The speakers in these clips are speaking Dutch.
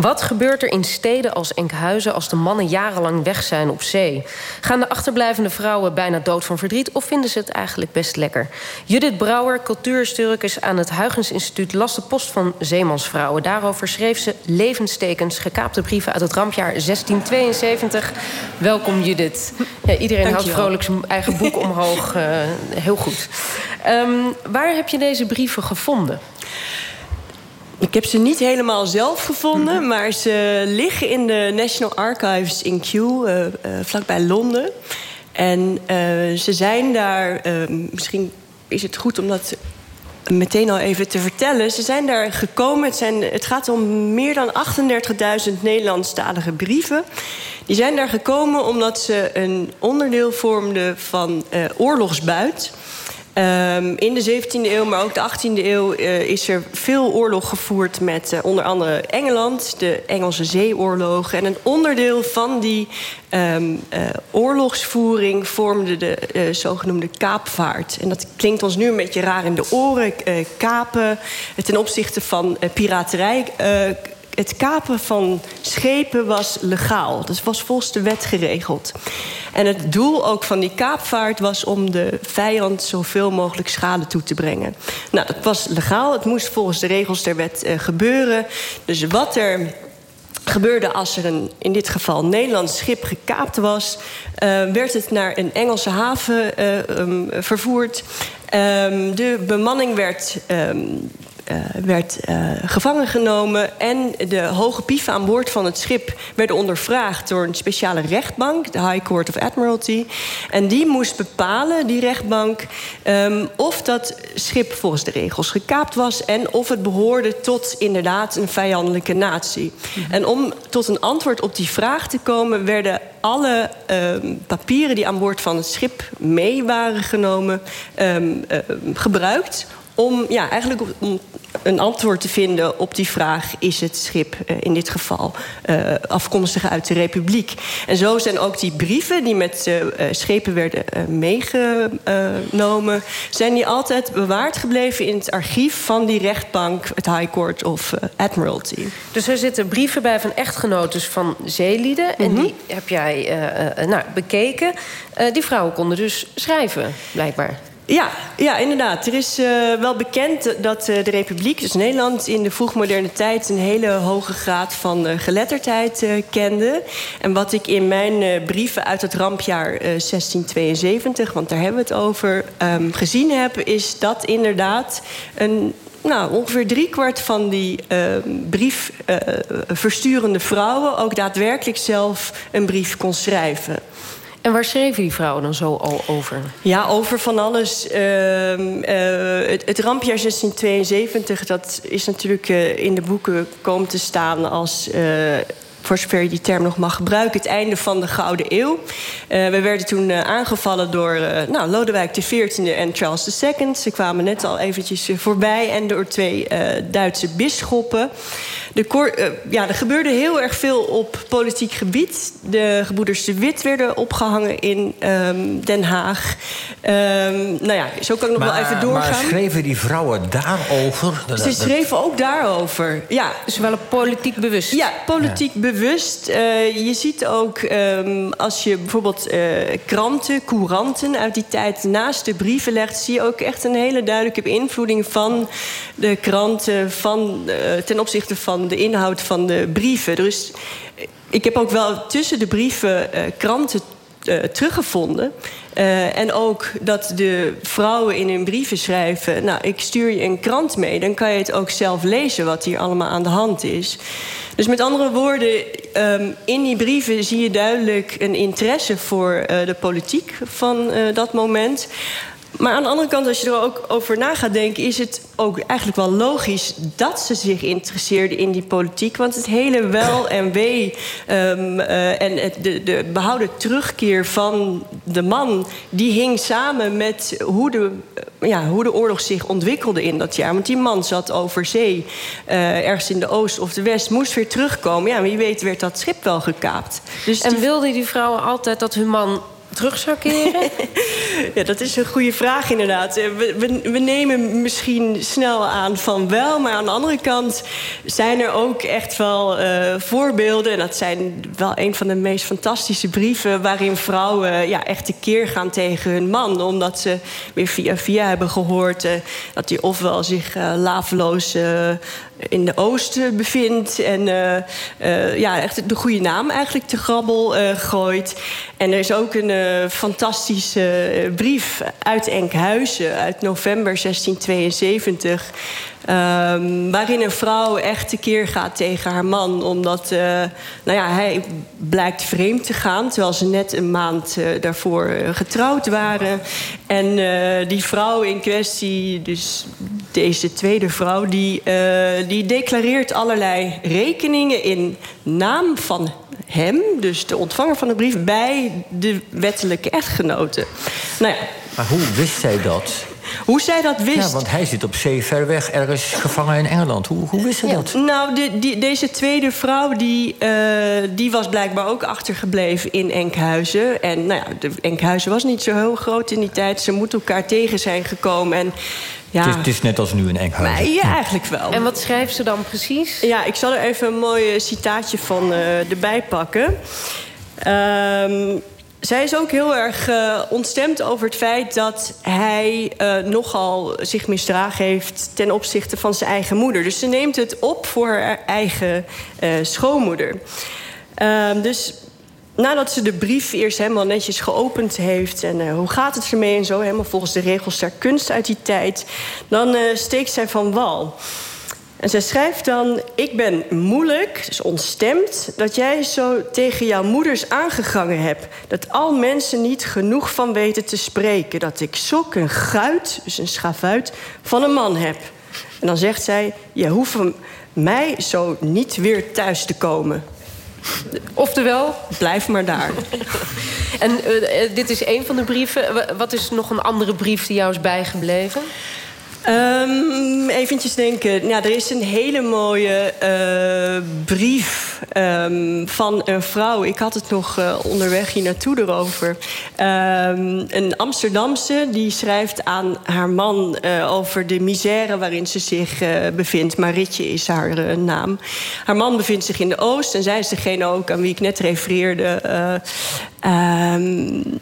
Wat gebeurt er in steden als Enkhuizen als de mannen jarenlang weg zijn op zee? Gaan de achterblijvende vrouwen bijna dood van verdriet of vinden ze het eigenlijk best lekker? Judith Brouwer, cultuurhistoricus aan het Huygens Instituut, las de post van zeemansvrouwen. Daarover schreef ze levenstekens, gekaapte brieven uit het rampjaar 1672. Welkom Judith. Ja, iedereen houdt vrolijk zijn eigen boek omhoog. Uh, heel goed. Um, waar heb je deze brieven gevonden? Ik heb ze niet helemaal zelf gevonden, mhm. maar ze liggen in de National Archives in Kew, uh, uh, vlakbij Londen. En uh, ze zijn daar, misschien is het goed om dat meteen al even te vertellen. Ze zijn daar gekomen, het, zijn, het gaat om meer dan 38.000 Nederlandstalige brieven. Die zijn daar gekomen omdat ze een onderdeel vormden van oorlogsbuit. Um, in de 17e eeuw, maar ook de 18e eeuw, uh, is er veel oorlog gevoerd met uh, onder andere Engeland, de Engelse zeeoorlogen. En een onderdeel van die um, uh, oorlogsvoering vormde de zogenoemde kaapvaart. En dat klinkt ons nu een beetje raar in de oren. kapen ten opzichte van piraterij het kapen van schepen was legaal. Dat was volgens de wet geregeld. En het doel ook van die kaapvaart was om de vijand zoveel mogelijk schade toe te brengen. Nou, dat was legaal. Het moest volgens de regels der wet uh, gebeuren. Dus wat er gebeurde als er een, in dit geval Nederlands schip gekaapt was... Uh, werd het naar een Engelse haven uh, um, vervoerd. Um, de bemanning werd um, werd uh, gevangen genomen. En de hoge pieven aan boord van het schip werden ondervraagd door een speciale rechtbank, de High Court of Admiralty. En die moest bepalen, die rechtbank, um, of dat schip volgens de regels gekaapt was en of het behoorde tot inderdaad een vijandelijke natie. Mhm. En om tot een antwoord op die vraag te komen, werden alle um, papieren die aan boord van het schip mee waren genomen, um, uh, gebruikt om ja, eigenlijk om een antwoord te vinden op die vraag: is het schip uh, in dit geval uh, afkomstig uit de Republiek? En zo zijn ook die brieven die met uh, schepen werden meegenomen, zijn die altijd bewaard gebleven in het archief van die rechtbank, het High Court of Admiralty. Dus er zitten brieven bij van echtgenotes van zeelieden, mm -hmm. en mhm. die heb jij nou, bekeken. die vrouwen konden dus schrijven, blijkbaar. Ja, ja, inderdaad. Er is uh, wel bekend dat uh, de Republiek, dus Nederland, in de vroegmoderne tijd een hele hoge graad van uh, geletterdheid kende. En wat ik in mijn brieven uit het rampjaar 1672, want daar hebben we het over, um, gezien heb, is dat inderdaad een nou, ongeveer driekwart van die uh, brief uh, versturende vrouwen ook daadwerkelijk zelf een brief kon schrijven. En waar schreven die vrouwen dan zo al over? Ja, over van alles. Uh, uh, het, het, rampjaar 1672, dat is natuurlijk uh, in de boeken komen te staan als uh, voor zover je die term nog mag gebruiken, het einde van de Gouden Eeuw. We werden toen aangevallen door nou, Lodewijk XIV en Charles II. Ze kwamen net al eventjes voorbij. En door twee Duitse bisschoppen. De ja, er gebeurde heel erg veel op politiek gebied. De gebroeders de Wit werden opgehangen in um, Den Haag. Um, nou ja, zo kan ik nog maar, wel even doorgaan. Maar schreven die vrouwen daarover? Ze schreven ook daarover, ja. Dus wel politiek bewust? Ja, politiek ja. bewust. Uh, je ziet ook um, als je bijvoorbeeld uh, kranten, couranten uit die tijd naast de brieven legt... zie je ook echt een hele duidelijke beïnvloeding van de kranten... Van, uh, ten opzichte van de inhoud van de brieven. Dus ik heb ook wel tussen de brieven uh, kranten uh, teruggevonden. Uh, en ook dat de vrouwen in hun brieven schrijven... nou, ik stuur je een krant mee, dan kan je het ook zelf lezen... wat hier allemaal aan de hand is. Dus met andere woorden, um, in die brieven zie je duidelijk een interesse voor de politiek van dat moment. Maar aan de andere kant, als je er ook over na gaat denken... is het ook eigenlijk wel logisch dat ze zich interesseerden in die politiek. Want het hele wel en wee um, uh, en het, de, de behouden terugkeer van de man... die hing samen met hoe de, ja, hoe de oorlog zich ontwikkelde in dat jaar. Want die man zat over zee, uh, ergens in de oost of de west... moest weer terugkomen. Ja, wie weet werd dat schip wel gekaapt. Dus en die... wilden die vrouwen altijd dat hun man terug zou keren? ja, dat is een goede vraag inderdaad. Eh, we, we, nemen misschien snel aan van wel... maar aan de andere kant zijn er ook echt wel uh, voorbeelden... en dat zijn wel een van de meest fantastische brieven... waarin vrouwen ja, echt keer gaan tegen hun man... omdat ze weer via via hebben gehoord... Uh, dat hij ofwel zich laveloos in de oosten bevindt. En uh, uh, ja, echt de goede naam eigenlijk te grabbel uh, gooit. En er is ook een fantastische brief uit Enkhuizen uit november 1672. Um, waarin een vrouw echt tekeer gaat tegen haar man. Omdat uh, nou ja, hij blijkt vreemd te gaan. Terwijl ze net een maand daarvoor getrouwd waren. En die vrouw in kwestie, dus deze tweede vrouw... die, die declareert allerlei rekeningen in naam van hem... dus de ontvanger van de brief, bij de wettelijke echtgenoten. Nou ja. Maar hoe wist zij dat? Hoe zij dat wist. Ja, want hij zit op zee ver weg, ergens gevangen in Engeland. Hoe, hoe wist hij dat? Nou, de, die, deze tweede vrouw die, uh, die was blijkbaar ook achtergebleven in Enkhuizen. En nou ja, de Enkhuizen was niet zo heel groot in die tijd. Ze moeten elkaar tegen zijn gekomen. En ja. Het, is, het, is, net als nu in Enkhuizen. Ja, eigenlijk wel. En wat schrijft ze dan precies? Ja, ik zal er even een mooi citaatje van uh, erbij pakken. Um, zij is ook heel erg uh, ontstemd over het feit dat hij uh, nogal zich misdragen heeft ten opzichte van zijn eigen moeder. Dus ze neemt het op voor haar eigen uh, schoonmoeder. Uh, dus nadat ze de brief eerst helemaal netjes geopend heeft en hoe gaat het ermee en zo, helemaal volgens de regels der kunst uit die tijd, dan steekt zij van wal. En zij schrijft dan: Ik ben moeilijk, dus ontstemd, dat jij zo tegen jouw moeders aangegangen hebt. Dat al mensen niet genoeg van weten te spreken. Dat ik zulk een guit, dus een schavuit, van een man heb. En dan zegt zij: Je hoeft mij zo niet weer thuis te komen. Oftewel? Blijf maar daar. en uh, dit is een van de brieven. Wat is nog een andere brief die jou is bijgebleven? Um, eventjes denken. Ja, er is een hele mooie uh, brief um, van een vrouw. Ik had het nog uh, onderweg hier naartoe erover. Um, een Amsterdamse die schrijft aan haar man uh, over de misère waarin ze zich bevindt. Maritje is haar naam. Haar man bevindt zich in de Oost en zij is degene ook aan wie ik net refereerde.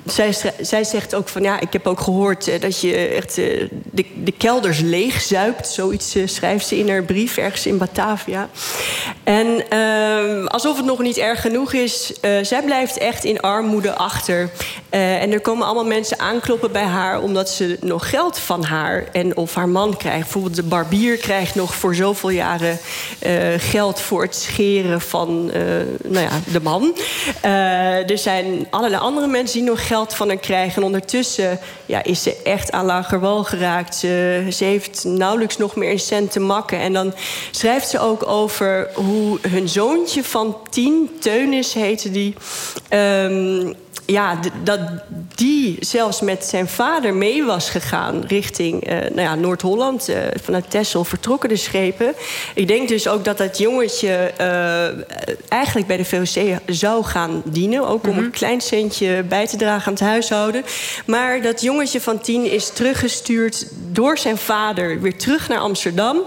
Zij, zij zegt ook van ja, ik heb ook gehoord dat je echt de, de kelders leegzuipt. Zoiets uh, schrijft ze in haar brief ergens in Batavia. En uh, alsof het nog niet erg genoeg is, zij blijft echt in armoede achter. En er komen allemaal mensen aankloppen bij haar omdat ze nog geld van haar en of haar man krijgt. Bijvoorbeeld de barbier krijgt nog voor zoveel jaren geld voor het scheren van nou ja, de man. er zijn allerlei andere mensen die nog geld van haar krijgen. En ondertussen ja, is ze echt aan lagerwal geraakt. Ze, ze heeft nauwelijks nog meer een cent te makken. En dan schrijft ze ook over hoe hun zoontje van tien, Teunis heette die... Um, ja, dat die zelfs met zijn vader mee was gegaan richting uh, nou ja, Noord-Holland. Uh, vanuit Texel vertrokken de schepen. Ik denk dus ook dat dat jongetje uh, eigenlijk bij de VOC zou gaan dienen. Ook om mm -hmm. een klein centje bij te dragen aan het huishouden. Maar dat jongetje van tien is teruggestuurd door zijn vader weer terug naar Amsterdam.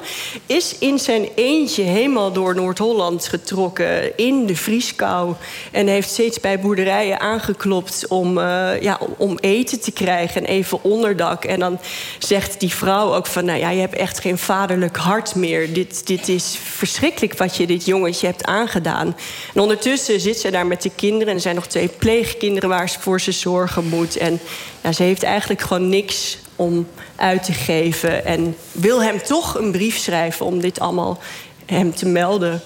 Is in zijn eentje helemaal door Noord-Holland getrokken in de vrieskou. En heeft steeds bij boerderijen aangeklopt om, uh, ja, om eten te krijgen en even onderdak. En dan zegt die vrouw ook van... nou ja, je hebt echt geen vaderlijk hart meer. Dit, dit is verschrikkelijk wat je dit jongetje hebt aangedaan. En ondertussen zit ze daar met de kinderen... en er zijn nog twee pleegkinderen waar ze voor ze zorgen moet. En ja, ze heeft eigenlijk gewoon niks om uit te geven. En wil hem toch een brief schrijven om dit allemaal hem te melden.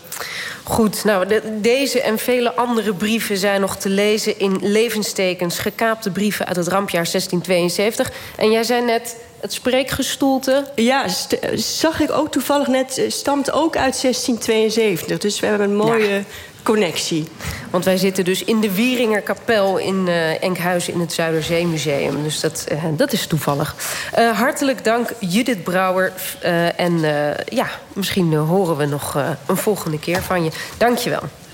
Goed, nou, de, deze en vele andere brieven zijn nog te lezen in levenstekens, gekaapte brieven uit het rampjaar 1672. En jij zei net, het spreekgestoelte. Ja, zag ik ook toevallig net, stamt ook uit 1672. Dus we hebben een mooie ja connectie. Want wij zitten dus in de Wieringerkapel in uh, Enkhuizen in het Zuiderzeemuseum. Dus dat, uh, dat is toevallig. Uh, hartelijk dank Judith Brouwer. en ja, misschien horen we nog een volgende keer van je. Dank je wel.